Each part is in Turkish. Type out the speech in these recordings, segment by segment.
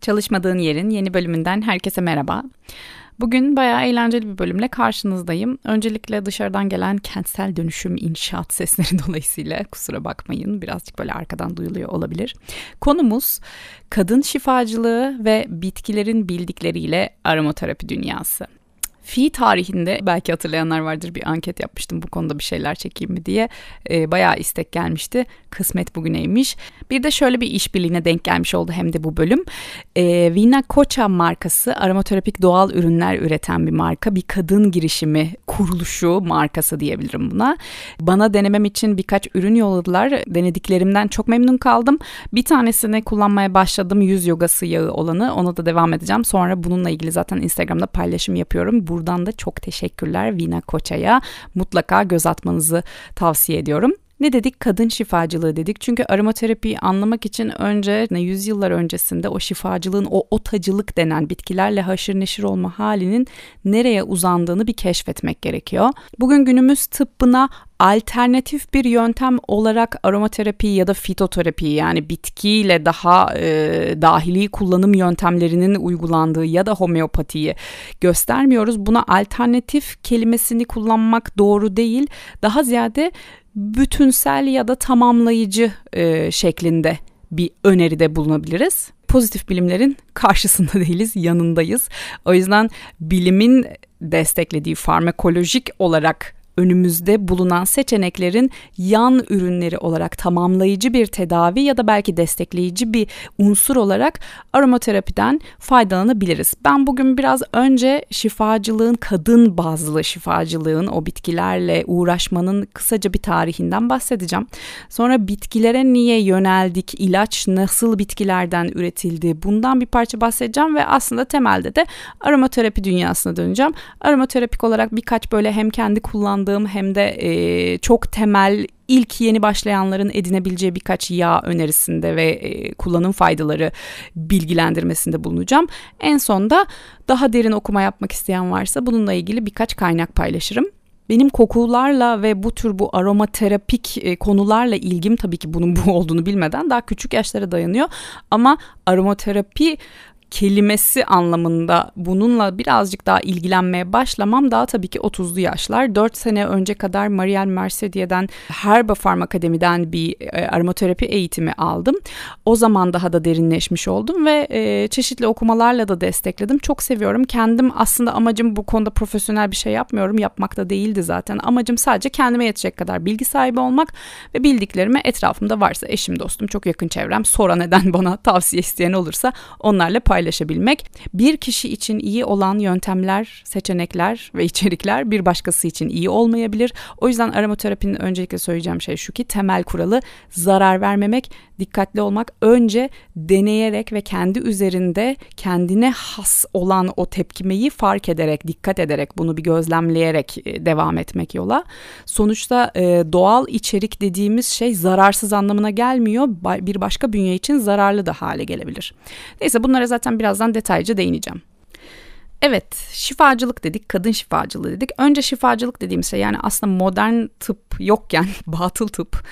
Çalışmadığın Yerin yeni bölümünden herkese merhaba. Bugün bayağı eğlenceli bir bölümle karşınızdayım. Öncelikle dışarıdan gelen kentsel dönüşüm inşaat sesleri dolayısıyla kusura bakmayın birazcık böyle arkadan duyuluyor olabilir. Konumuz kadın şifacılığı ve bitkilerin bildikleriyle aromaterapi dünyası. Fi tarihinde belki hatırlayanlar vardır bir anket yapmıştım bu konuda bir şeyler çekeyim mi diye. E, bayağı istek gelmişti. Kısmet bugüneymiş. Bir de şöyle bir işbirliğine denk gelmiş oldu hem de bu bölüm. E, Vina Koça markası aromaterapik doğal ürünler üreten bir marka. Bir kadın girişimi kuruluşu markası diyebilirim buna. Bana denemem için birkaç ürün yolladılar. Denediklerimden çok memnun kaldım. Bir tanesini kullanmaya başladım. Yüz yogası yağı olanı. Ona da devam edeceğim. Sonra bununla ilgili zaten Instagram'da paylaşım yapıyorum. Buradan da çok teşekkürler Vina Koça'ya. Mutlaka göz atmanızı tavsiye ediyorum. Ne dedik? Kadın şifacılığı dedik. Çünkü aromaterapiyi anlamak için önce ne yüzyıllar öncesinde o şifacılığın o otacılık denen bitkilerle haşır neşir olma halinin nereye uzandığını bir keşfetmek gerekiyor. Bugün günümüz tıbbına alternatif bir yöntem olarak aromaterapi ya da fitoterapi yani bitkiyle daha e, dahili kullanım yöntemlerinin uygulandığı ya da homeopatiyi göstermiyoruz. Buna alternatif kelimesini kullanmak doğru değil. Daha ziyade bütünsel ya da tamamlayıcı e, şeklinde bir öneride bulunabiliriz. Pozitif bilimlerin karşısında değiliz, yanındayız. O yüzden bilimin desteklediği farmakolojik olarak önümüzde bulunan seçeneklerin yan ürünleri olarak tamamlayıcı bir tedavi ya da belki destekleyici bir unsur olarak aromaterapiden faydalanabiliriz. Ben bugün biraz önce şifacılığın kadın bazlı şifacılığın o bitkilerle uğraşmanın kısaca bir tarihinden bahsedeceğim. Sonra bitkilere niye yöneldik, ilaç nasıl bitkilerden üretildi bundan bir parça bahsedeceğim ve aslında temelde de aromaterapi dünyasına döneceğim. Aromaterapik olarak birkaç böyle hem kendi kullandığım kullandığım hem de e, çok temel ilk yeni başlayanların edinebileceği birkaç yağ önerisinde ve e, kullanım faydaları bilgilendirmesinde bulunacağım. En sonda daha derin okuma yapmak isteyen varsa bununla ilgili birkaç kaynak paylaşırım. Benim kokularla ve bu tür bu aromaterapik e, konularla ilgim tabii ki bunun bu olduğunu bilmeden daha küçük yaşlara dayanıyor. Ama aromaterapi kelimesi anlamında bununla birazcık daha ilgilenmeye başlamam daha tabii ki 30'lu yaşlar. 4 sene önce kadar Marielle Mercedier'den Herba Farm Akademi'den bir e, aromaterapi eğitimi aldım. O zaman daha da derinleşmiş oldum ve e, çeşitli okumalarla da destekledim. Çok seviyorum. Kendim aslında amacım bu konuda profesyonel bir şey yapmıyorum. Yapmak da değildi zaten. Amacım sadece kendime yetecek kadar bilgi sahibi olmak ve bildiklerimi etrafımda varsa eşim, dostum, çok yakın çevrem sonra neden bana tavsiye isteyen olursa onlarla paylaşmak paylaşabilmek. Bir kişi için iyi olan yöntemler, seçenekler ve içerikler bir başkası için iyi olmayabilir. O yüzden aromaterapinin öncelikle söyleyeceğim şey şu ki temel kuralı zarar vermemek, dikkatli olmak. Önce deneyerek ve kendi üzerinde kendine has olan o tepkimeyi fark ederek, dikkat ederek bunu bir gözlemleyerek e, devam etmek yola. Sonuçta e, doğal içerik dediğimiz şey zararsız anlamına gelmiyor. Bir başka bünye için zararlı da hale gelebilir. Neyse bunlara zaten zaten birazdan detaylıca değineceğim. Evet, şifacılık dedik, kadın şifacılığı dedik. Önce şifacılık dediğim şey yani aslında modern tıp yokken batıl tıp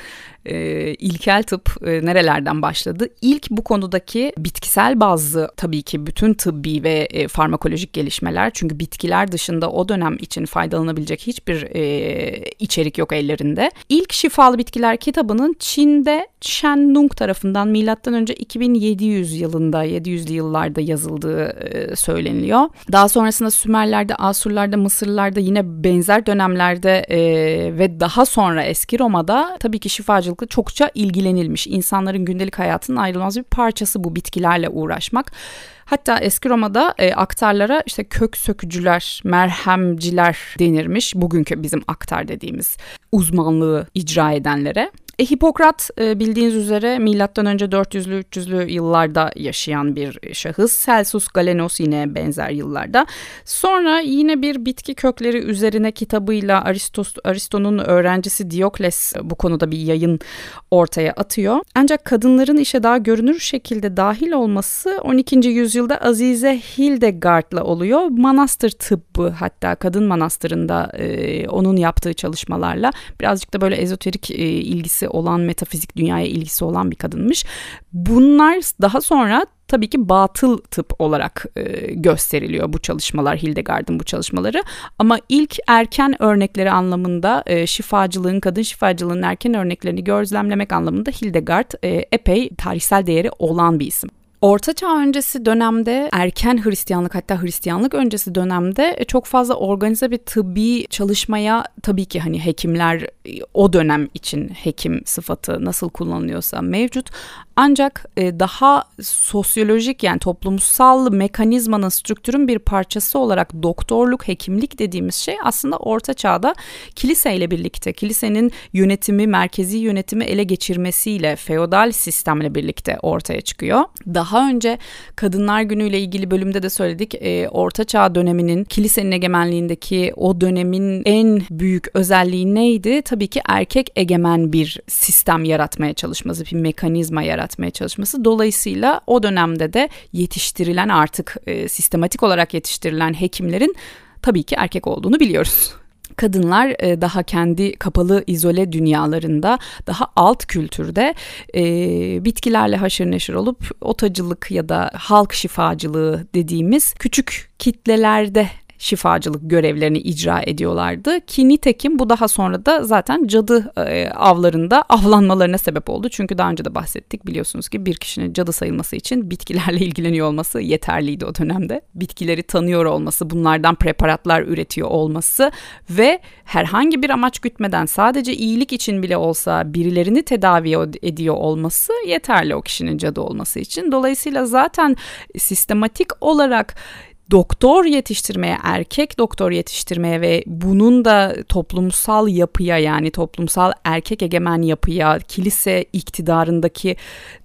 e, ilkel tıp e, nerelerden başladı? İlk bu konudaki bitkisel bazlı tabii ki bütün tıbbi ve e, farmakolojik gelişmeler çünkü bitkiler dışında o dönem için faydalanabilecek hiçbir e, içerik yok ellerinde. İlk şifalı bitkiler kitabının Çin'de Shen Nung tarafından milattan önce 2700 yılında 700'lü yıllarda yazıldığı e, söyleniliyor. Daha sonrasında Sümerler'de, Asurlar'da, Mısırlılar'da yine benzer dönemlerde e, ve daha sonra eski Roma'da tabii ki şifacılık hayvancılıkla çokça ilgilenilmiş. İnsanların gündelik hayatının ayrılmaz bir parçası bu bitkilerle uğraşmak. Hatta eski Roma'da e, aktarlara işte kök sökücüler, merhemciler denirmiş. Bugünkü bizim aktar dediğimiz uzmanlığı icra edenlere. E, Hipokrat e, bildiğiniz üzere milattan önce 400'lü 300'lü yıllarda yaşayan bir şahıs. Celsus Galenos yine benzer yıllarda. Sonra yine bir bitki kökleri üzerine kitabıyla Aristos, Aristo'nun öğrencisi Diokles bu konuda bir yayın ortaya atıyor. Ancak kadınların işe daha görünür şekilde dahil olması 12. yüzyılda Azize Hildegard'la oluyor. Manastır tıbbı hatta kadın manastırında e, onun yaptığı çalışmalarla birazcık da böyle ezoterik e, ilgisi ilgisi olan, metafizik dünyaya ilgisi olan bir kadınmış. Bunlar daha sonra tabii ki batıl tıp olarak e, gösteriliyor bu çalışmalar, Hildegard'ın bu çalışmaları. Ama ilk erken örnekleri anlamında e, şifacılığın, kadın şifacılığının erken örneklerini gözlemlemek anlamında Hildegard e, epey tarihsel değeri olan bir isim. Orta Çağ öncesi dönemde erken Hristiyanlık hatta Hristiyanlık öncesi dönemde e, çok fazla organize bir tıbbi çalışmaya tabii ki hani hekimler e, o dönem için hekim sıfatı nasıl kullanılıyorsa mevcut ancak e, daha sosyolojik yani toplumsal mekanizmanın strüktürün bir parçası olarak doktorluk, hekimlik dediğimiz şey aslında orta çağda kiliseyle birlikte, kilisenin yönetimi, merkezi yönetimi ele geçirmesiyle, feodal sistemle birlikte ortaya çıkıyor. Daha önce Kadınlar Günü'yle ilgili bölümde de söyledik. E, orta çağ döneminin kilisenin egemenliğindeki o dönemin en büyük özelliği neydi? Tabii ki erkek egemen bir sistem yaratmaya çalışması, bir mekanizma yaratmaya çalışması. Dolayısıyla o dönemde de yetiştirilen artık e, sistematik olarak yetiştirilen hekimlerin tabii ki erkek olduğunu biliyoruz kadınlar e, daha kendi kapalı izole dünyalarında daha alt kültürde e, bitkilerle haşır neşir olup otacılık ya da halk şifacılığı dediğimiz küçük kitlelerde şifacılık görevlerini icra ediyorlardı. Ki nitekim bu daha sonra da zaten cadı e, avlarında avlanmalarına sebep oldu. Çünkü daha önce de bahsettik biliyorsunuz ki bir kişinin cadı sayılması için bitkilerle ilgileniyor olması yeterliydi o dönemde. Bitkileri tanıyor olması, bunlardan preparatlar üretiyor olması ve herhangi bir amaç gütmeden sadece iyilik için bile olsa birilerini tedavi ediyor olması yeterli o kişinin cadı olması için. Dolayısıyla zaten sistematik olarak doktor yetiştirmeye, erkek doktor yetiştirmeye ve bunun da toplumsal yapıya yani toplumsal erkek egemen yapıya, kilise iktidarındaki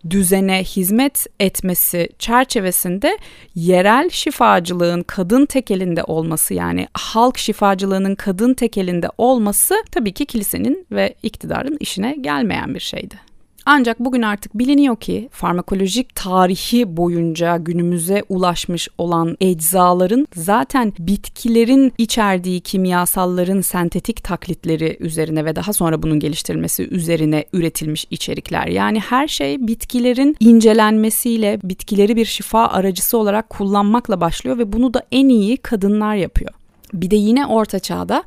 düzene hizmet etmesi çerçevesinde yerel şifacılığın kadın tekelinde olması yani halk şifacılığının kadın tekelinde olması tabii ki kilisenin ve iktidarın işine gelmeyen bir şeydi. Ancak bugün artık biliniyor ki farmakolojik tarihi boyunca günümüze ulaşmış olan eczaların zaten bitkilerin içerdiği kimyasalların sentetik taklitleri üzerine ve daha sonra bunun geliştirilmesi üzerine üretilmiş içerikler. Yani her şey bitkilerin incelenmesiyle bitkileri bir şifa aracısı olarak kullanmakla başlıyor ve bunu da en iyi kadınlar yapıyor. Bir de yine orta çağda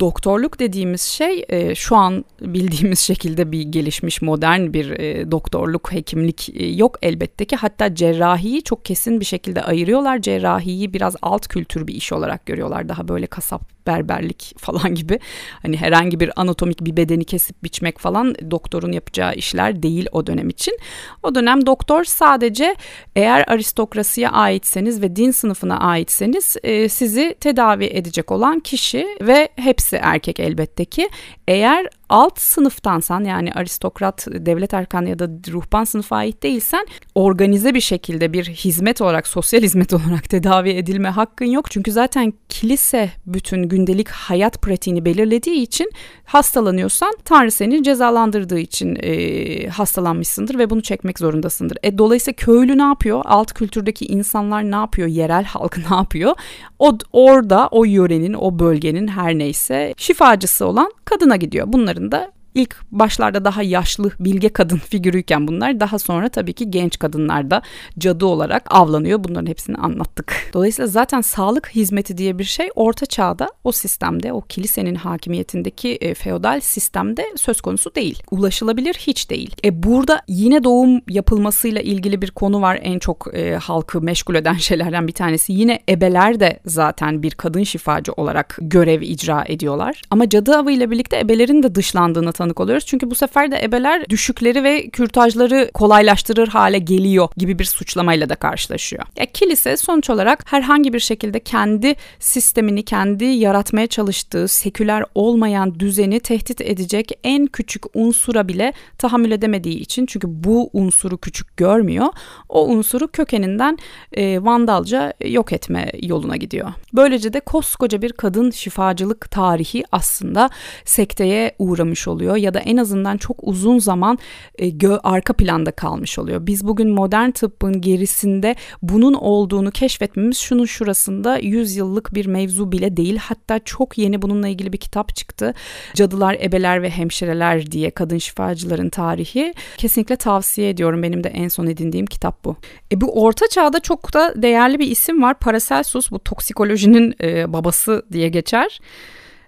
doktorluk dediğimiz şey e, şu an bildiğimiz şekilde bir gelişmiş modern bir e, doktorluk, hekimlik e, yok elbette ki. Hatta cerrahiyi çok kesin bir şekilde ayırıyorlar. Cerrahiyi biraz alt kültür bir iş olarak görüyorlar. Daha böyle kasap berberlik falan gibi. Hani herhangi bir anatomik bir bedeni kesip biçmek falan doktorun yapacağı işler değil o dönem için. O dönem doktor sadece eğer aristokrasiye aitseniz ve din sınıfına aitseniz e, sizi tedavi edecek olan kişi ve hepsi erkek elbette ki. Eğer alt sınıftansan yani aristokrat, devlet erkanı ya da ruhban sınıfa ait değilsen organize bir şekilde bir hizmet olarak, sosyal hizmet olarak tedavi edilme hakkın yok. Çünkü zaten kilise bütün gündelik hayat pratiğini belirlediği için hastalanıyorsan Tanrı seni cezalandırdığı için e, hastalanmışsındır ve bunu çekmek zorundasındır. E, dolayısıyla köylü ne yapıyor? Alt kültürdeki insanlar ne yapıyor? Yerel halk ne yapıyor? O orada o yörenin, o bölgenin her neyse şifacısı olan kadına gidiyor. Bunların da ilk başlarda daha yaşlı bilge kadın figürüyken bunlar daha sonra tabii ki genç kadınlar da cadı olarak avlanıyor. Bunların hepsini anlattık. Dolayısıyla zaten sağlık hizmeti diye bir şey orta çağda o sistemde o kilisenin hakimiyetindeki e, feodal sistemde söz konusu değil. Ulaşılabilir hiç değil. E burada yine doğum yapılmasıyla ilgili bir konu var en çok e, halkı meşgul eden şeylerden bir tanesi. Yine ebeler de zaten bir kadın şifacı olarak görev icra ediyorlar. Ama cadı avı ile birlikte ebelerin de dışlandığını tanı tanık oluyoruz. Çünkü bu sefer de ebeler düşükleri ve kürtajları kolaylaştırır hale geliyor gibi bir suçlamayla da karşılaşıyor. Ya kilise sonuç olarak herhangi bir şekilde kendi sistemini, kendi yaratmaya çalıştığı seküler olmayan düzeni tehdit edecek en küçük unsura bile tahammül edemediği için çünkü bu unsuru küçük görmüyor. O unsuru kökeninden e, vandalca yok etme yoluna gidiyor. Böylece de koskoca bir kadın şifacılık tarihi aslında sekteye uğramış oluyor oluyor ya da en azından çok uzun zaman e, gö arka planda kalmış oluyor. Biz bugün modern tıbbın gerisinde bunun olduğunu keşfetmemiz şunun şurasında 100 yıllık bir mevzu bile değil. Hatta çok yeni bununla ilgili bir kitap çıktı. Cadılar, Ebeler ve Hemşireler diye kadın şifacıların tarihi. Kesinlikle tavsiye ediyorum. Benim de en son edindiğim kitap bu. E bu orta çağda çok da değerli bir isim var. Paracelsus bu toksikolojinin e, babası diye geçer.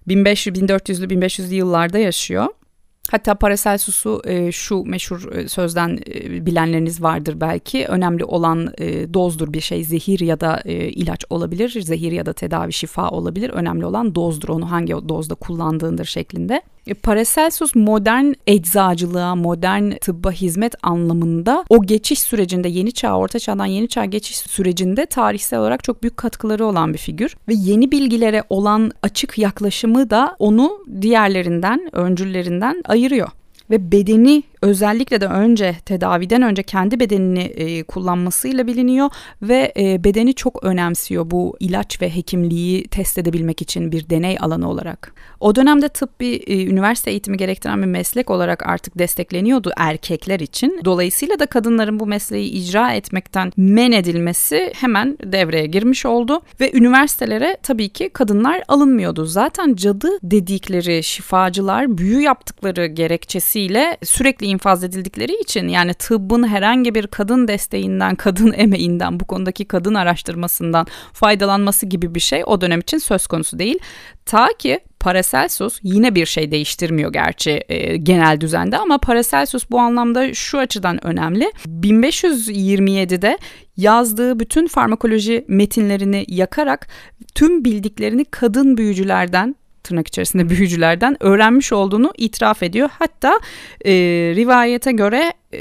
1500 1400'lü 1500'lü yıllarda yaşıyor. Hatta Paracelsus'u e, şu meşhur e, sözden e, bilenleriniz vardır belki. Önemli olan e, dozdur bir şey zehir ya da e, ilaç olabilir. Zehir ya da tedavi şifa olabilir. Önemli olan dozdur onu hangi dozda kullandığındır şeklinde. E, Paracelsus modern eczacılığa, modern tıbba hizmet anlamında o geçiş sürecinde yeni çağ, orta çağdan yeni çağ geçiş sürecinde tarihsel olarak çok büyük katkıları olan bir figür. Ve yeni bilgilere olan açık yaklaşımı da onu diğerlerinden, öncüllerinden ve bedeni özellikle de önce tedaviden önce kendi bedenini e, kullanmasıyla biliniyor ve e, bedeni çok önemsiyor bu ilaç ve hekimliği test edebilmek için bir deney alanı olarak. O dönemde tıp bir e, üniversite eğitimi gerektiren bir meslek olarak artık destekleniyordu erkekler için. Dolayısıyla da kadınların bu mesleği icra etmekten men edilmesi hemen devreye girmiş oldu ve üniversitelere tabii ki kadınlar alınmıyordu. Zaten cadı dedikleri şifacılar büyü yaptıkları gerekçesiyle sürekli infaz edildikleri için yani tıbbın herhangi bir kadın desteğinden, kadın emeğinden, bu konudaki kadın araştırmasından faydalanması gibi bir şey o dönem için söz konusu değil. Ta ki Paracelsus yine bir şey değiştirmiyor gerçi e, genel düzende ama Paracelsus bu anlamda şu açıdan önemli. 1527'de yazdığı bütün farmakoloji metinlerini yakarak tüm bildiklerini kadın büyücülerden tırnak içerisinde büyücülerden öğrenmiş olduğunu itiraf ediyor. Hatta e, rivayete göre e,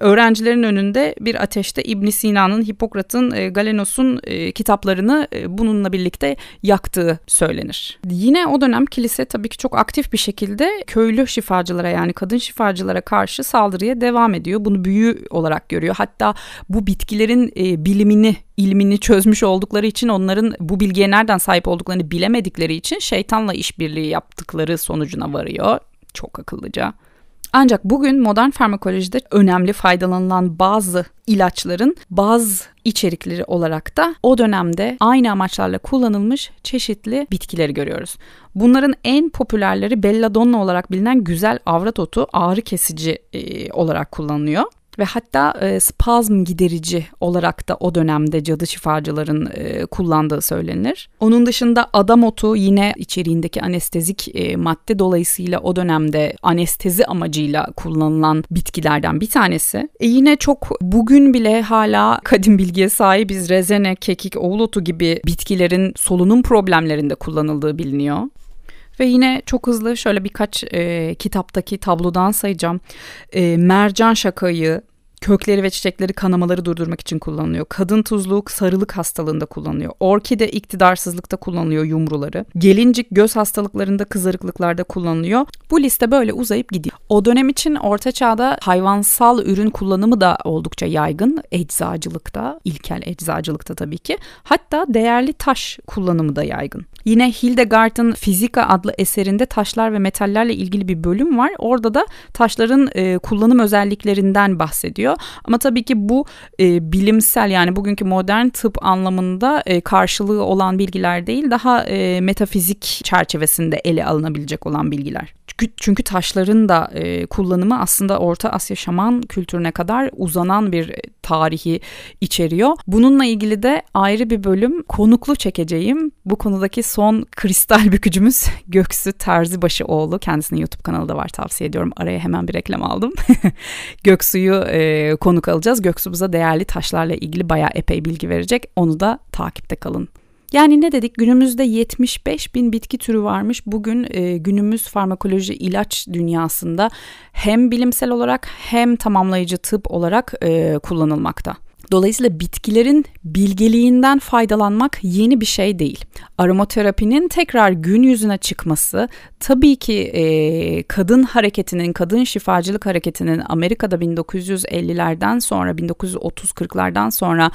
öğrencilerin önünde bir ateşte İbn Sina'nın, Hipokrat'ın, e, Galenos'un e, kitaplarını bununla birlikte yaktığı söylenir. Yine o dönem kilise tabii ki çok aktif bir şekilde köylü şifacılara yani kadın şifacılara karşı saldırıya devam ediyor. Bunu büyü olarak görüyor. Hatta bu bitkilerin bilimini ilmini çözmüş oldukları için onların bu bilgiye nereden sahip olduklarını bilemedikleri için şeytanla işbirliği yaptıkları sonucuna varıyor. Çok akıllıca. Ancak bugün modern farmakolojide önemli faydalanılan bazı ilaçların bazı içerikleri olarak da o dönemde aynı amaçlarla kullanılmış çeşitli bitkileri görüyoruz. Bunların en popülerleri belladonna olarak bilinen güzel avrat otu ağrı kesici e, olarak kullanılıyor ve hatta e, spazm giderici olarak da o dönemde cadı şifacıların e, kullandığı söylenir. Onun dışında adam otu yine içeriğindeki anestezik e, madde dolayısıyla o dönemde anestezi amacıyla kullanılan bitkilerden bir tanesi. E, yine çok bugün bile hala kadim bilgiye sahibiz rezene, kekik, oğul otu gibi bitkilerin solunum problemlerinde kullanıldığı biliniyor. Ve yine çok hızlı şöyle birkaç e, kitaptaki tablodan sayacağım. E, mercan şakayı, kökleri ve çiçekleri kanamaları durdurmak için kullanılıyor. Kadın tuzluk sarılık hastalığında kullanılıyor. Orkide iktidarsızlıkta kullanılıyor yumruları. Gelincik göz hastalıklarında kızarıklıklarda kullanılıyor. Bu liste böyle uzayıp gidiyor. O dönem için orta çağda hayvansal ürün kullanımı da oldukça yaygın. Eczacılıkta, ilkel eczacılıkta tabii ki. Hatta değerli taş kullanımı da yaygın. Yine Hildegard'ın Fizika adlı eserinde taşlar ve metallerle ilgili bir bölüm var. Orada da taşların e, kullanım özelliklerinden bahsediyor. Ama tabii ki bu e, bilimsel yani bugünkü modern tıp anlamında e, karşılığı olan bilgiler değil, daha e, metafizik çerçevesinde ele alınabilecek olan bilgiler. Çünkü, çünkü taşların da e, kullanımı aslında Orta Asya şaman kültürüne kadar uzanan bir tarihi içeriyor. Bununla ilgili de ayrı bir bölüm konuklu çekeceğim. Bu konudaki son kristal bükücümüz Göksu Terzibaşıoğlu. Kendisinin YouTube kanalı da var tavsiye ediyorum. Araya hemen bir reklam aldım. Göksu'yu e, konuk alacağız. Göksu bize değerli taşlarla ilgili bayağı epey bilgi verecek. Onu da takipte kalın. Yani ne dedik günümüzde 75 bin bitki türü varmış. Bugün e, günümüz farmakoloji ilaç dünyasında hem bilimsel olarak hem tamamlayıcı tıp olarak e, kullanılmakta. Dolayısıyla bitkilerin bilgeliğinden faydalanmak yeni bir şey değil. Aromaterapinin tekrar gün yüzüne çıkması tabii ki e, kadın hareketinin, kadın şifacılık hareketinin Amerika'da 1950'lerden sonra 1930-40'lardan sonra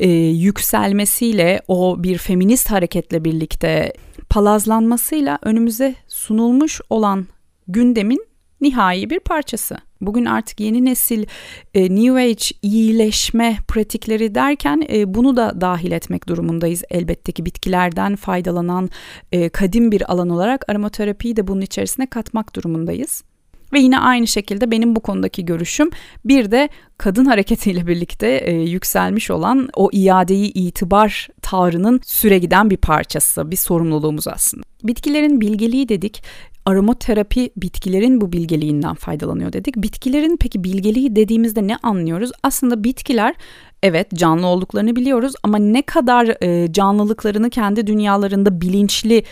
e, yükselmesiyle o bir feminist hareketle birlikte palazlanmasıyla önümüze sunulmuş olan gündemin nihai bir parçası. Bugün artık yeni nesil e, New Age iyileşme pratikleri derken e, bunu da dahil etmek durumundayız. Elbette ki bitkilerden faydalanan e, kadim bir alan olarak aromaterapiyi de bunun içerisine katmak durumundayız. Ve yine aynı şekilde benim bu konudaki görüşüm bir de kadın hareketiyle birlikte e, yükselmiş olan o iadeyi itibar tavrının süre giden bir parçası, bir sorumluluğumuz aslında. Bitkilerin bilgeliği dedik aromaterapi bitkilerin bu bilgeliğinden faydalanıyor dedik. Bitkilerin peki bilgeliği dediğimizde ne anlıyoruz? Aslında bitkiler evet canlı olduklarını biliyoruz ama ne kadar e, canlılıklarını kendi dünyalarında bilinçli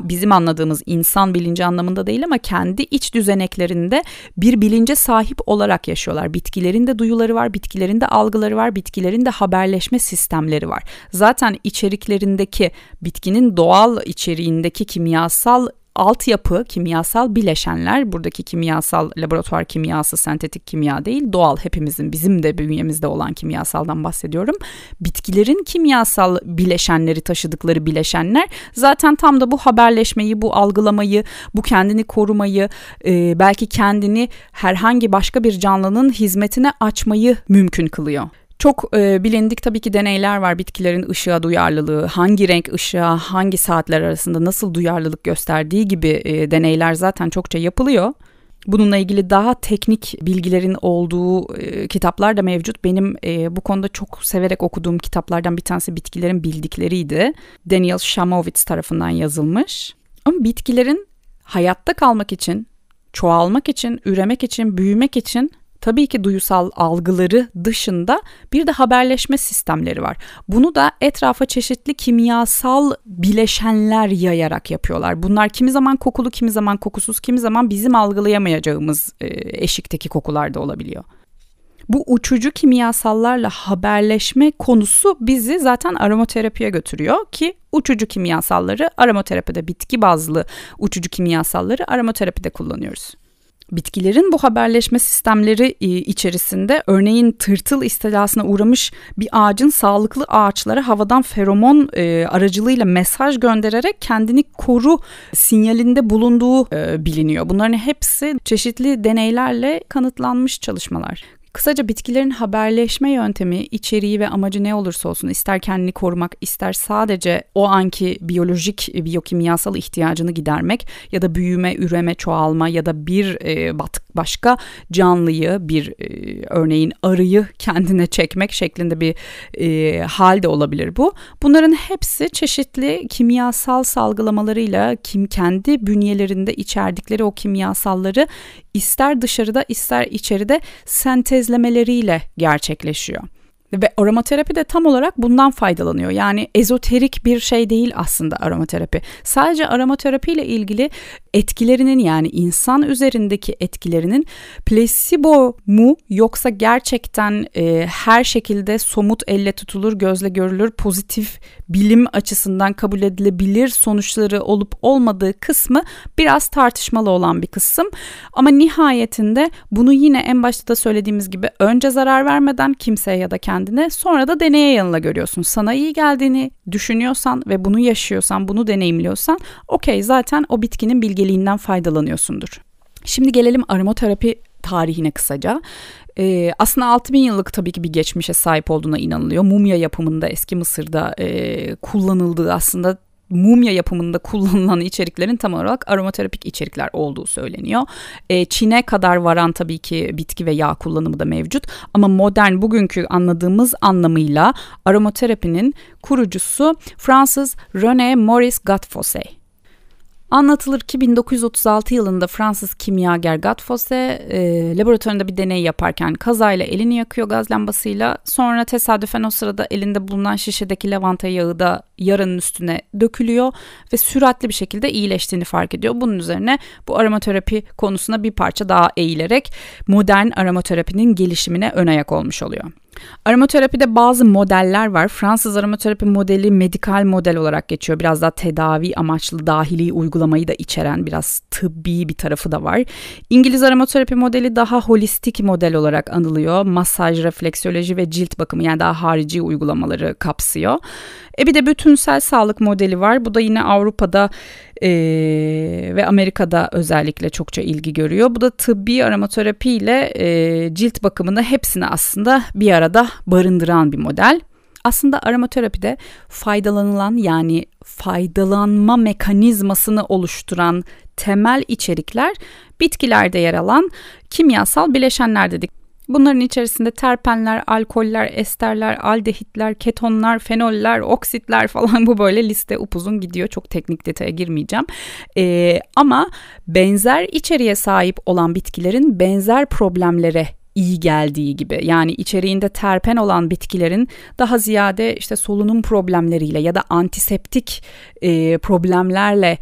bizim anladığımız insan bilinci anlamında değil ama kendi iç düzeneklerinde bir bilince sahip olarak yaşıyorlar. Bitkilerin de duyuları var, bitkilerin de algıları var, bitkilerin de haberleşme sistemleri var. Zaten içeriklerindeki bitkinin doğal içeriğindeki kimyasal altyapı kimyasal bileşenler buradaki kimyasal laboratuvar kimyası sentetik kimya değil doğal hepimizin bizim de bünyemizde olan kimyasaldan bahsediyorum. Bitkilerin kimyasal bileşenleri taşıdıkları bileşenler zaten tam da bu haberleşmeyi bu algılamayı bu kendini korumayı e, belki kendini herhangi başka bir canlının hizmetine açmayı mümkün kılıyor. Çok e, bilindik tabii ki deneyler var bitkilerin ışığa duyarlılığı, hangi renk ışığa, hangi saatler arasında nasıl duyarlılık gösterdiği gibi e, deneyler zaten çokça yapılıyor. Bununla ilgili daha teknik bilgilerin olduğu e, kitaplar da mevcut. Benim e, bu konuda çok severek okuduğum kitaplardan bir tanesi bitkilerin bildikleriydi. Daniel Shamovitz tarafından yazılmış. Ama bitkilerin hayatta kalmak için, çoğalmak için, üremek için, büyümek için tabii ki duyusal algıları dışında bir de haberleşme sistemleri var. Bunu da etrafa çeşitli kimyasal bileşenler yayarak yapıyorlar. Bunlar kimi zaman kokulu, kimi zaman kokusuz, kimi zaman bizim algılayamayacağımız e, eşikteki kokular da olabiliyor. Bu uçucu kimyasallarla haberleşme konusu bizi zaten aromaterapiye götürüyor ki uçucu kimyasalları aromaterapide bitki bazlı uçucu kimyasalları aromaterapide kullanıyoruz. Bitkilerin bu haberleşme sistemleri e, içerisinde örneğin tırtıl istilasına uğramış bir ağacın sağlıklı ağaçlara havadan feromon e, aracılığıyla mesaj göndererek kendini koru sinyalinde bulunduğu e, biliniyor. Bunların hepsi çeşitli deneylerle kanıtlanmış çalışmalar. Kısaca bitkilerin haberleşme yöntemi, içeriği ve amacı ne olursa olsun ister kendini korumak, ister sadece o anki biyolojik, biyokimyasal ihtiyacını gidermek ya da büyüme, üreme, çoğalma ya da bir e, başka canlıyı, bir e, örneğin arıyı kendine çekmek şeklinde bir e, hal de olabilir bu. Bunların hepsi çeşitli kimyasal salgılamalarıyla kim kendi bünyelerinde içerdikleri o kimyasalları ister dışarıda ister içeride sentezlemeleriyle gerçekleşiyor. Ve aromaterapi de tam olarak bundan faydalanıyor. Yani ezoterik bir şey değil aslında aromaterapi. Sadece aromaterapi ile ilgili etkilerinin yani insan üzerindeki etkilerinin placebo mu yoksa gerçekten e, her şekilde somut elle tutulur, gözle görülür, pozitif bilim açısından kabul edilebilir sonuçları olup olmadığı kısmı biraz tartışmalı olan bir kısım. Ama nihayetinde bunu yine en başta da söylediğimiz gibi önce zarar vermeden kimseye ya da kendine sonra da deneye yanıla görüyorsun. Sana iyi geldiğini düşünüyorsan ve bunu yaşıyorsan, bunu deneyimliyorsan okey zaten o bitkinin bilgeliğinden faydalanıyorsundur. Şimdi gelelim aromaterapi tarihine kısaca. Ee, aslında 6000 yıllık tabii ki bir geçmişe sahip olduğuna inanılıyor. Mumya yapımında eski Mısır'da e, kullanıldığı aslında mumya yapımında kullanılan içeriklerin tam olarak aromaterapik içerikler olduğu söyleniyor. E, Çin'e kadar varan tabii ki bitki ve yağ kullanımı da mevcut ama modern bugünkü anladığımız anlamıyla aromaterapinin kurucusu Fransız René Maurice Gattefossé. Anlatılır ki 1936 yılında Fransız kimyager Gattefossé e, laboratuvarında bir deney yaparken kazayla elini yakıyor gaz lambasıyla. Sonra tesadüfen o sırada elinde bulunan şişedeki lavanta yağı da yaranın üstüne dökülüyor ve süratli bir şekilde iyileştiğini fark ediyor. Bunun üzerine bu aromaterapi konusuna bir parça daha eğilerek modern aromaterapinin gelişimine ön ayak olmuş oluyor. Aromaterapide bazı modeller var. Fransız aromaterapi modeli medikal model olarak geçiyor. Biraz daha tedavi amaçlı dahili uygulamayı da içeren biraz tıbbi bir tarafı da var. İngiliz aromaterapi modeli daha holistik model olarak anılıyor. Masaj, refleksiyoloji ve cilt bakımı yani daha harici uygulamaları kapsıyor. E bir de bütünsel sağlık modeli var. Bu da yine Avrupa'da e, ve Amerika'da özellikle çokça ilgi görüyor. Bu da tıbbi aromaterapi ile e, cilt bakımını hepsini aslında bir arada barındıran bir model. Aslında aromaterapide faydalanılan yani faydalanma mekanizmasını oluşturan temel içerikler bitkilerde yer alan kimyasal bileşenler dedik. Bunların içerisinde terpenler, alkoller, esterler, aldehitler, ketonlar, fenoller, oksitler falan bu böyle liste upuzun gidiyor. Çok teknik detaya girmeyeceğim. Ee, ama benzer içeriğe sahip olan bitkilerin benzer problemlere iyi geldiği gibi yani içeriğinde terpen olan bitkilerin daha ziyade işte solunum problemleriyle ya da antiseptik e, problemlerle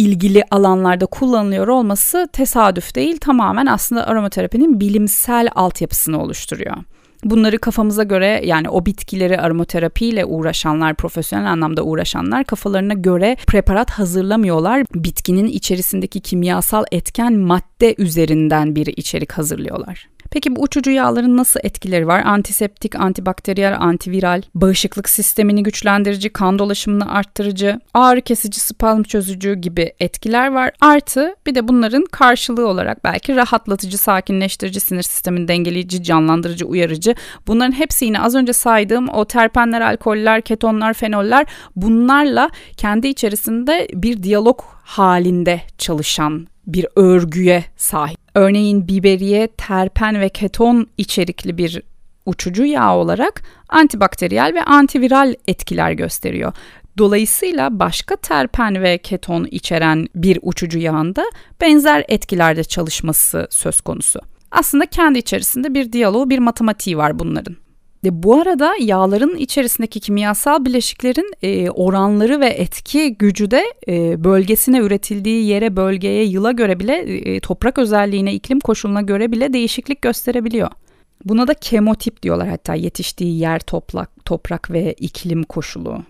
ilgili alanlarda kullanılıyor olması tesadüf değil tamamen aslında aromaterapinin bilimsel altyapısını oluşturuyor. Bunları kafamıza göre yani o bitkileri aromaterapiyle uğraşanlar, profesyonel anlamda uğraşanlar kafalarına göre preparat hazırlamıyorlar. Bitkinin içerisindeki kimyasal etken madde üzerinden bir içerik hazırlıyorlar. Peki bu uçucu yağların nasıl etkileri var? Antiseptik, antibakteriyel, antiviral, bağışıklık sistemini güçlendirici, kan dolaşımını arttırıcı, ağrı kesici, spazm çözücü gibi etkiler var. Artı bir de bunların karşılığı olarak belki rahatlatıcı, sakinleştirici, sinir sistemini dengeleyici, canlandırıcı, uyarıcı. Bunların hepsi yine az önce saydığım o terpenler, alkoller, ketonlar, fenoller bunlarla kendi içerisinde bir diyalog halinde çalışan bir örgüye sahip. Örneğin biberiye, terpen ve keton içerikli bir uçucu yağ olarak antibakteriyel ve antiviral etkiler gösteriyor. Dolayısıyla başka terpen ve keton içeren bir uçucu yağında benzer etkilerde çalışması söz konusu. Aslında kendi içerisinde bir diyaloğu, bir matematiği var bunların. De bu arada yağların içerisindeki kimyasal bileşiklerin e, oranları ve etki gücü de e, bölgesine üretildiği yere, bölgeye, yıla göre bile e, toprak özelliğine, iklim koşuluna göre bile değişiklik gösterebiliyor. Buna da kemotip diyorlar hatta yetiştiği yer, toprak, toprak ve iklim koşulu.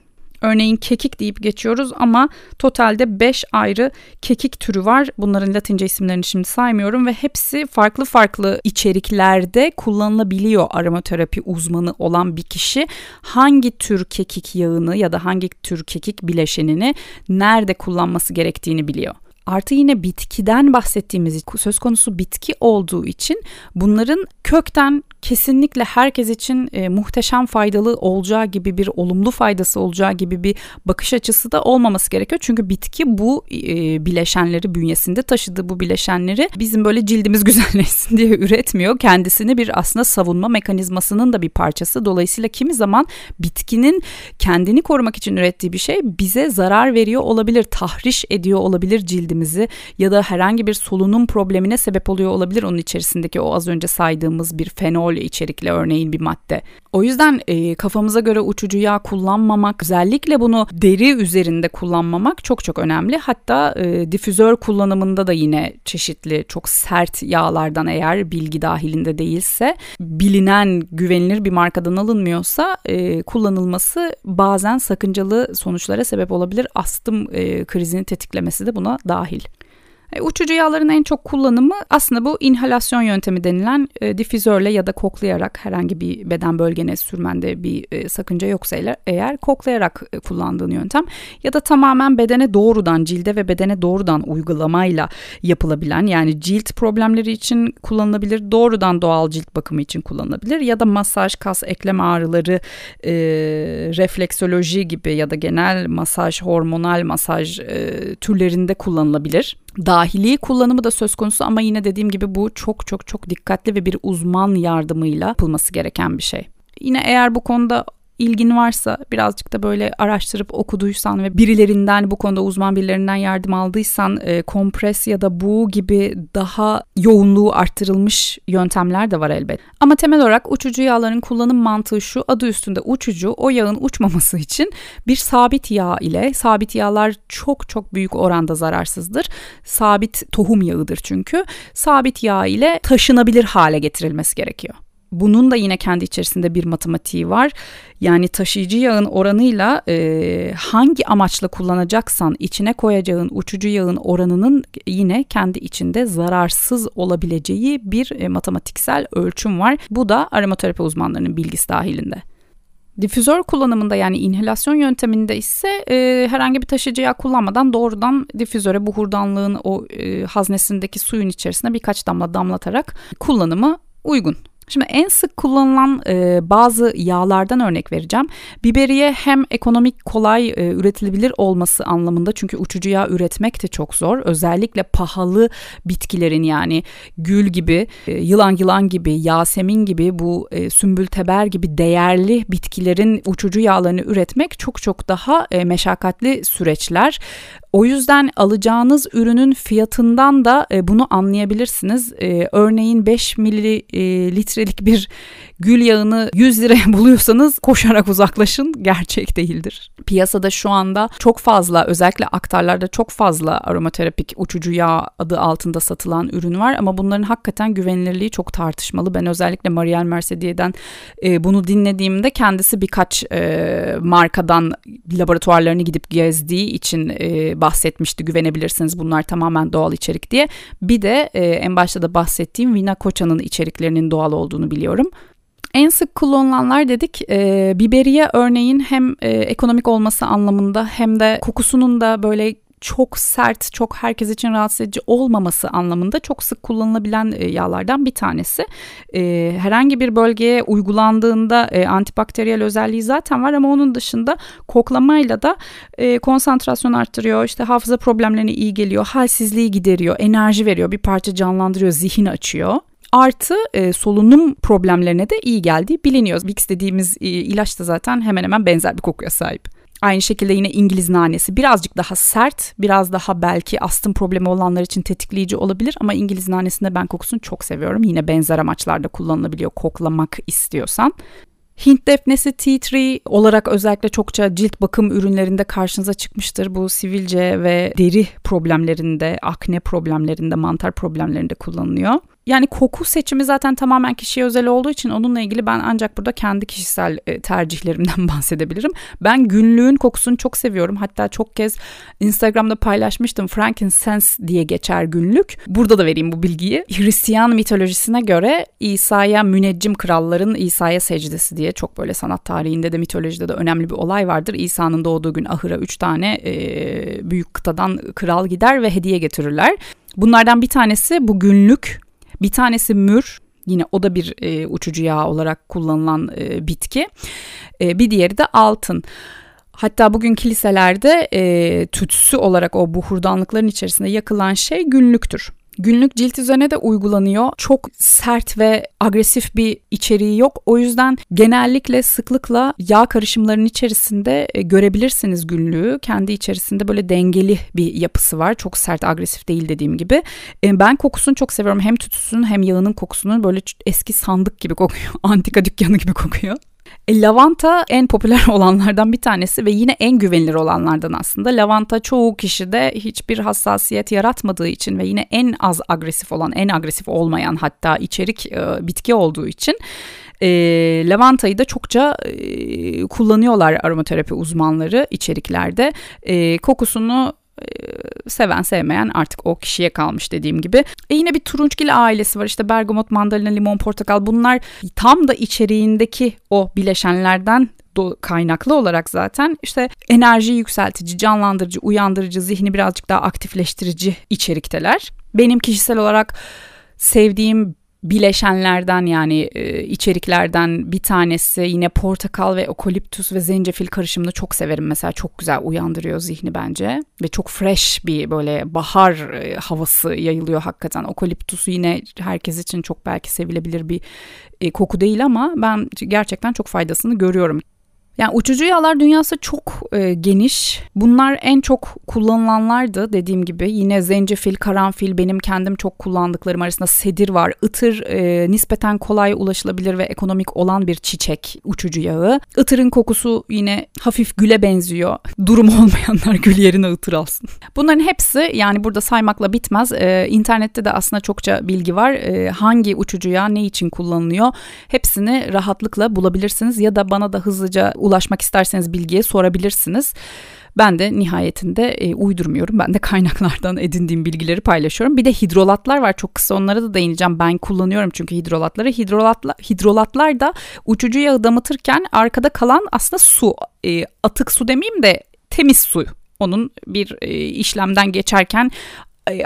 Örneğin kekik deyip geçiyoruz ama totalde 5 ayrı kekik türü var. Bunların latince isimlerini şimdi saymıyorum ve hepsi farklı farklı içeriklerde kullanılabiliyor aromaterapi uzmanı olan bir kişi. Hangi tür kekik yağını ya da hangi tür kekik bileşenini nerede kullanması gerektiğini biliyor. Artı yine bitkiden bahsettiğimiz söz konusu bitki olduğu için bunların kökten kesinlikle herkes için e, muhteşem faydalı olacağı gibi bir olumlu faydası olacağı gibi bir bakış açısı da olmaması gerekiyor. Çünkü bitki bu e, bileşenleri bünyesinde taşıdığı bu bileşenleri bizim böyle cildimiz güzelleşsin diye üretmiyor. Kendisini bir aslında savunma mekanizmasının da bir parçası. Dolayısıyla kimi zaman bitkinin kendini korumak için ürettiği bir şey bize zarar veriyor olabilir, tahriş ediyor olabilir cildimizi ya da herhangi bir solunum problemine sebep oluyor olabilir onun içerisindeki o az önce saydığımız bir fenol fol içerikli örneğin bir madde. O yüzden e, kafamıza göre uçucu yağ kullanmamak, özellikle bunu deri üzerinde kullanmamak çok çok önemli. Hatta e, difüzör kullanımında da yine çeşitli çok sert yağlardan eğer bilgi dahilinde değilse, bilinen güvenilir bir markadan alınmıyorsa e, kullanılması bazen sakıncalı sonuçlara sebep olabilir. Astım e, krizini tetiklemesi de buna dahil. E, uçucu yağların en çok kullanımı aslında bu inhalasyon yöntemi denilen e, difüzörle ya da koklayarak herhangi bir beden bölgene sürmende bir e, sakınca yoksa eğer koklayarak e, kullandığın yöntem ya da tamamen bedene doğrudan cilde ve bedene doğrudan uygulamayla yapılabilen yani cilt problemleri için kullanılabilir doğrudan doğal cilt bakımı için kullanılabilir ya da masaj kas eklem ağrıları e, refleksoloji gibi ya da genel masaj hormonal masaj e, türlerinde kullanılabilir dahili kullanımı da söz konusu ama yine dediğim gibi bu çok çok çok dikkatli ve bir uzman yardımıyla yapılması gereken bir şey. Yine eğer bu konuda ilgin varsa birazcık da böyle araştırıp okuduysan ve birilerinden bu konuda uzman birilerinden yardım aldıysan e, kompres ya da bu gibi daha yoğunluğu arttırılmış yöntemler de var elbet. Ama temel olarak uçucu yağların kullanım mantığı şu adı üstünde uçucu o yağın uçmaması için bir sabit yağ ile sabit yağlar çok çok büyük oranda zararsızdır. Sabit tohum yağıdır çünkü. Sabit yağ ile taşınabilir hale getirilmesi gerekiyor. Bunun da yine kendi içerisinde bir matematiği var. Yani taşıyıcı yağın oranıyla e, hangi amaçla kullanacaksan içine koyacağın uçucu yağın oranının yine kendi içinde zararsız olabileceği bir e, matematiksel ölçüm var. Bu da aromaterapi uzmanlarının bilgisi dahilinde. Difüzör kullanımında yani inhalasyon yönteminde ise e, herhangi bir taşıyıcı yağ kullanmadan doğrudan difüzöre buhurdanlığın o e, haznesindeki suyun içerisine birkaç damla damlatarak kullanımı uygun. Şimdi en sık kullanılan e, bazı yağlardan örnek vereceğim. Biberiye hem ekonomik kolay e, üretilebilir olması anlamında çünkü uçucu yağ üretmek de çok zor. Özellikle pahalı bitkilerin yani gül gibi, e, yılan yılan gibi, yasemin gibi bu e, sümbül teber gibi değerli bitkilerin uçucu yağlarını üretmek çok çok daha e, meşakkatli süreçler. O yüzden alacağınız ürünün fiyatından da e, bunu anlayabilirsiniz. E, örneğin 5 mililitrelik bir gül yağını 100 liraya buluyorsanız koşarak uzaklaşın gerçek değildir. Piyasada şu anda çok fazla özellikle aktarlarda çok fazla aromaterapik uçucu yağ adı altında satılan ürün var ama bunların hakikaten güvenilirliği çok tartışmalı. Ben özellikle Marielle Mercedier'den e, bunu dinlediğimde kendisi birkaç e, markadan laboratuvarlarını gidip gezdiği için e, bahsetmişti. Güvenebilirsiniz bunlar tamamen doğal içerik diye. Bir de e, en başta da bahsettiğim Vina Koça'nın içeriklerinin doğal olduğunu biliyorum. En sık kullanılanlar dedik e, biberiye örneğin hem e, ekonomik olması anlamında hem de kokusunun da böyle çok sert, çok herkes için rahatsız edici olmaması anlamında çok sık kullanılabilen e, yağlardan bir tanesi. E, herhangi bir bölgeye uygulandığında e, antibakteriyel özelliği zaten var ama onun dışında koklamayla da konsantrasyon arttırıyor, işte hafıza problemlerine iyi geliyor, halsizliği gideriyor, enerji veriyor, bir parça canlandırıyor, zihin açıyor. Artı e, solunum problemlerine de iyi geldiği biliniyor. Vicks dediğimiz e, ilaç da zaten hemen hemen benzer bir kokuya sahip. Aynı şekilde yine İngiliz nanesi birazcık daha sert, biraz daha belki astım problemi olanlar için tetikleyici olabilir ama İngiliz nanesinde ben kokusunu çok seviyorum. Yine benzer amaçlarda kullanılabiliyor koklamak istiyorsan. Hint defnesi tea tree olarak özellikle çokça cilt bakım ürünlerinde karşınıza çıkmıştır. Bu sivilce ve deri problemlerinde, akne problemlerinde, mantar problemlerinde kullanılıyor. Yani koku seçimi zaten tamamen kişiye özel olduğu için onunla ilgili ben ancak burada kendi kişisel e, tercihlerimden bahsedebilirim. Ben günlüğün kokusunu çok seviyorum. Hatta çok kez Instagram'da paylaşmıştım. Frankincense diye geçer günlük. Burada da vereyim bu bilgiyi. Hristiyan mitolojisine göre İsa'ya müneccim kralların İsa'ya secdesi diye çok böyle sanat tarihinde de mitolojide de önemli bir olay vardır. İsa'nın doğduğu gün ahıra üç tane e, büyük kıtadan kral gider ve hediye getirirler. Bunlardan bir tanesi bu günlük bir tanesi mür, yine o da bir e, uçucu yağ olarak kullanılan e, bitki. E, bir diğeri de altın. Hatta bugün kiliselerde e, tütsü olarak o buhurdanlıkların içerisinde yakılan şey günlüktür. Günlük cilt üzerine de uygulanıyor. Çok sert ve agresif bir içeriği yok. O yüzden genellikle sıklıkla yağ karışımlarının içerisinde e, görebilirsiniz günlüğü. Kendi içerisinde böyle dengeli bir yapısı var. Çok sert, agresif değil dediğim gibi. E, ben kokusunu çok seviyorum. Hem tütüsünün hem yağının kokusunu böyle eski sandık gibi kokuyor. Antika dükkanı gibi kokuyor. E, lavanta en popüler olanlardan bir tanesi ve yine en güvenilir olanlardan aslında. Lavanta çoğu kişide hiçbir hassasiyet yaratmadığı için ve yine en az agresif olan, en agresif olmayan hatta içerik e, bitki olduğu için e, lavantayı da çokça e, kullanıyorlar aromaterapi uzmanları içeriklerde. E, kokusunu seven sevmeyen artık o kişiye kalmış dediğim gibi. E yine bir turunçgil ailesi var işte bergamot, mandalina, limon, portakal bunlar tam da içeriğindeki o bileşenlerden kaynaklı olarak zaten işte enerji yükseltici, canlandırıcı, uyandırıcı, zihni birazcık daha aktifleştirici içerikteler. Benim kişisel olarak sevdiğim bileşenlerden yani e, içeriklerden bir tanesi yine portakal ve okoliptus ve zencefil karışımını çok severim mesela çok güzel uyandırıyor zihni bence ve çok fresh bir böyle bahar e, havası yayılıyor hakikaten okoliptusu yine herkes için çok belki sevilebilir bir e, koku değil ama ben gerçekten çok faydasını görüyorum. Yani uçucu yağlar dünyası çok e, geniş. Bunlar en çok kullanılanlardı dediğim gibi. Yine zencefil, karanfil benim kendim çok kullandıklarım arasında sedir var. Itır e, nispeten kolay ulaşılabilir ve ekonomik olan bir çiçek uçucu yağı. Itırın kokusu yine hafif güle benziyor. Durum olmayanlar gül yerine ıtır alsın. Bunların hepsi yani burada saymakla bitmez. E, internette de aslında çokça bilgi var. E, hangi uçucu yağ ne için kullanılıyor? Hepsini rahatlıkla bulabilirsiniz ya da bana da hızlıca ulaşmak isterseniz bilgiye sorabilirsiniz. Ben de nihayetinde e, uydurmuyorum. Ben de kaynaklardan edindiğim bilgileri paylaşıyorum. Bir de hidrolatlar var. Çok kısa onlara da değineceğim. Ben kullanıyorum çünkü hidrolatları. Hidrolatla, hidrolatlar da uçucu yağı damıtırken arkada kalan aslında su. E, atık su demeyeyim de temiz su onun bir e, işlemden geçerken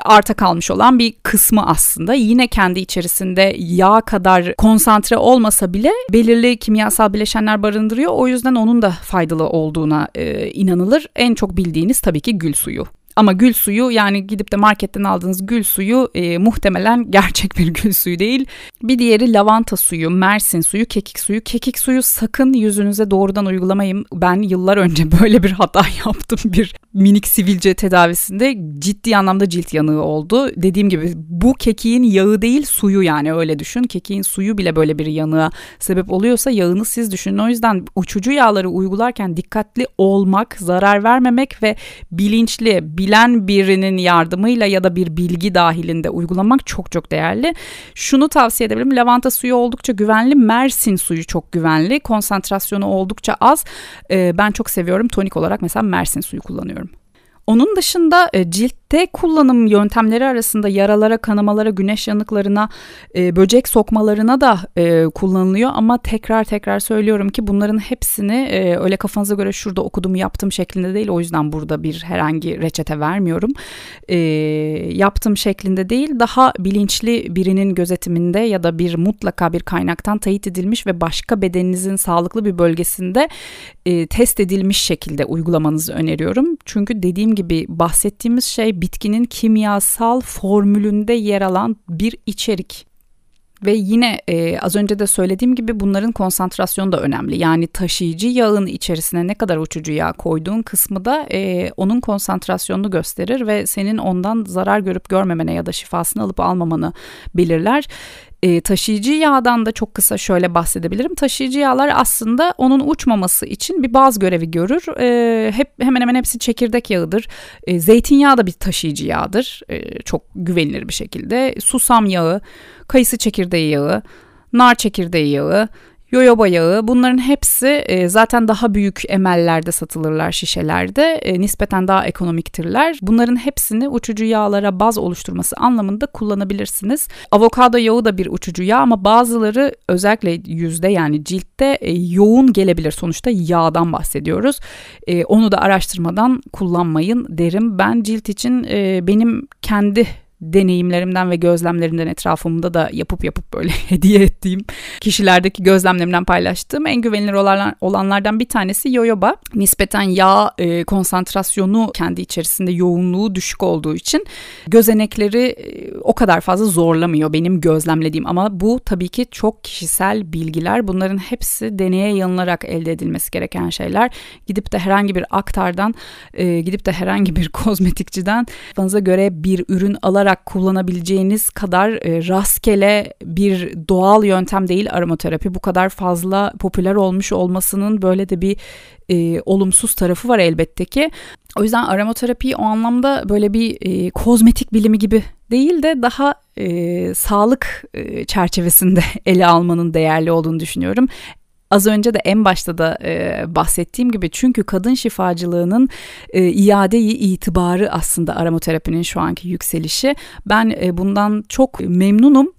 arta kalmış olan bir kısmı aslında yine kendi içerisinde yağ kadar konsantre olmasa bile belirli kimyasal bileşenler barındırıyor. O yüzden onun da faydalı olduğuna e, inanılır. En çok bildiğiniz tabii ki gül suyu. Ama gül suyu yani gidip de marketten aldığınız gül suyu e, muhtemelen gerçek bir gül suyu değil. Bir diğeri lavanta suyu, mersin suyu, kekik suyu. Kekik suyu sakın yüzünüze doğrudan uygulamayın. Ben yıllar önce böyle bir hata yaptım bir minik sivilce tedavisinde. Ciddi anlamda cilt yanığı oldu. Dediğim gibi bu kekiğin yağı değil suyu yani öyle düşün. Kekiğin suyu bile böyle bir yanığa sebep oluyorsa yağını siz düşünün. O yüzden uçucu yağları uygularken dikkatli olmak, zarar vermemek ve bilinçli, bilen birinin yardımıyla ya da bir bilgi dahilinde uygulamak çok çok değerli. Şunu tavsiye edebilirim. Lavanta suyu oldukça güvenli. Mersin suyu çok güvenli. Konsantrasyonu oldukça az. Ee, ben çok seviyorum. Tonik olarak mesela Mersin suyu kullanıyorum. Onun dışında e, ciltte kullanım yöntemleri arasında yaralara, kanamalara, güneş yanıklarına, e, böcek sokmalarına da e, kullanılıyor. Ama tekrar tekrar söylüyorum ki bunların hepsini öyle kafanıza göre şurada okudum yaptım şeklinde değil. O yüzden burada bir herhangi reçete vermiyorum. Yaptım şeklinde değil daha bilinçli birinin gözetiminde ya da bir mutlaka bir kaynaktan teyit edilmiş ve başka bedeninizin sağlıklı bir bölgesinde test edilmiş şekilde uygulamanızı öneriyorum. Çünkü dediğim gibi bahsettiğimiz şey bitkinin kimyasal formülünde yer alan bir içerik. Ve yine e, az önce de söylediğim gibi bunların konsantrasyonu da önemli. Yani taşıyıcı yağın içerisine ne kadar uçucu yağ koyduğun kısmı da e, onun konsantrasyonunu gösterir ve senin ondan zarar görüp görmemene ya da şifasını alıp almamanı belirler. E, taşıyıcı yağdan da çok kısa şöyle bahsedebilirim. Taşıyıcı yağlar aslında onun uçmaması için bir baz görevi görür. E, hep hemen hemen hepsi çekirdek yağıdır. E, zeytinyağı da bir taşıyıcı yağdır. E, çok güvenilir bir şekilde. Susam yağı, kayısı çekirdeği yağı, nar çekirdeği yağı, Yoyoba yağı bunların hepsi e, zaten daha büyük emellerde satılırlar şişelerde. E, nispeten daha ekonomiktirler. Bunların hepsini uçucu yağlara baz oluşturması anlamında kullanabilirsiniz. Avokado yağı da bir uçucu yağ ama bazıları özellikle yüzde yani ciltte e, yoğun gelebilir. Sonuçta yağdan bahsediyoruz. Onu da araştırmadan kullanmayın derim. Ben cilt için benim kendi deneyimlerimden ve gözlemlerimden etrafımda da yapıp yapıp böyle hediye ettiğim kişilerdeki gözlemlerimden paylaştığım en güvenilir olanlardan bir tanesi yoyoba. Nispeten yağ e, konsantrasyonu kendi içerisinde yoğunluğu düşük olduğu için gözenekleri e, o kadar fazla zorlamıyor benim gözlemlediğim ama bu tabii ki çok kişisel bilgiler. Bunların hepsi deneye yanılarak elde edilmesi gereken şeyler. Gidip de herhangi bir aktardan, e, gidip de herhangi bir kozmetikçiden kafanıza göre bir ürün alarak olarak kullanabileceğiniz kadar e, rastgele bir doğal yöntem değil aromaterapi. Bu kadar fazla popüler olmuş olmasının böyle de bir e, olumsuz tarafı var elbette ki. O yüzden aromaterapiyi o anlamda böyle bir e, kozmetik bilimi gibi değil de daha e, sağlık e, çerçevesinde ele almanın değerli olduğunu düşünüyorum. Az önce de en başta da e, bahsettiğim gibi çünkü kadın şifacılığının e, iadeyi itibarı aslında aromaterapinin şu anki yükselişi. Ben e, bundan çok memnunum.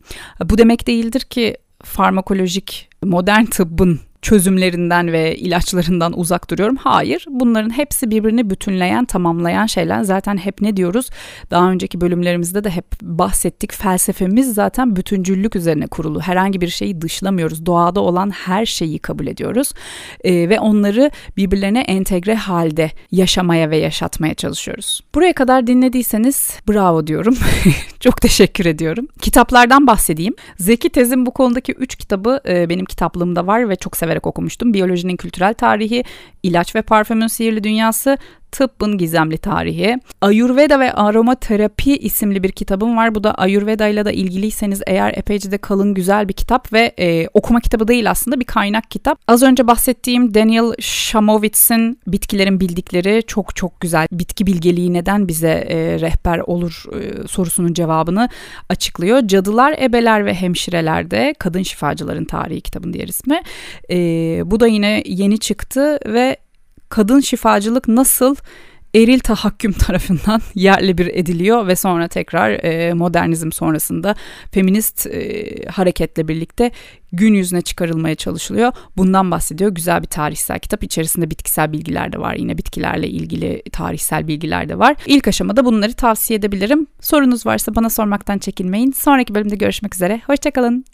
Bu demek değildir ki farmakolojik modern tıbbın çözümlerinden ve ilaçlarından uzak duruyorum. Hayır, bunların hepsi birbirini bütünleyen, tamamlayan şeyler. Zaten hep ne diyoruz? Daha önceki bölümlerimizde de hep bahsettik. Felsefemiz zaten bütüncüllük üzerine kurulu. Herhangi bir şeyi dışlamıyoruz. Doğada olan her şeyi kabul ediyoruz. Ee, ve onları birbirlerine entegre halde yaşamaya ve yaşatmaya çalışıyoruz. Buraya kadar dinlediyseniz bravo diyorum. Çok teşekkür ediyorum. Kitaplardan bahsedeyim. Zeki Tez'in bu konudaki 3 kitabı e, benim kitaplığımda var ve çok severek okumuştum. Biyolojinin kültürel tarihi, ilaç ve parfümün sihirli dünyası, tıbbın gizemli tarihi. Ayurveda ve aromaterapi isimli bir kitabım var. Bu da Ayurveda ile de ilgiliyseniz eğer epeyce de kalın güzel bir kitap ve e, okuma kitabı değil aslında bir kaynak kitap. Az önce bahsettiğim Daniel Shamowitz'in bitkilerin bildikleri çok çok güzel. Bitki bilgeliği neden bize e, rehber olur e, sorusunun cevabını açıklıyor. Cadılar, Ebeler ve Hemşirelerde Kadın Şifacıların Tarihi kitabın diğer ismi. E, bu da yine yeni çıktı ve kadın şifacılık nasıl eril tahakküm tarafından yerle bir ediliyor ve sonra tekrar e, modernizm sonrasında feminist e, hareketle birlikte gün yüzüne çıkarılmaya çalışılıyor. Bundan bahsediyor. Güzel bir tarihsel kitap. İçerisinde bitkisel bilgiler de var. Yine bitkilerle ilgili tarihsel bilgiler de var. İlk aşamada bunları tavsiye edebilirim. Sorunuz varsa bana sormaktan çekinmeyin. Sonraki bölümde görüşmek üzere. Hoşçakalın.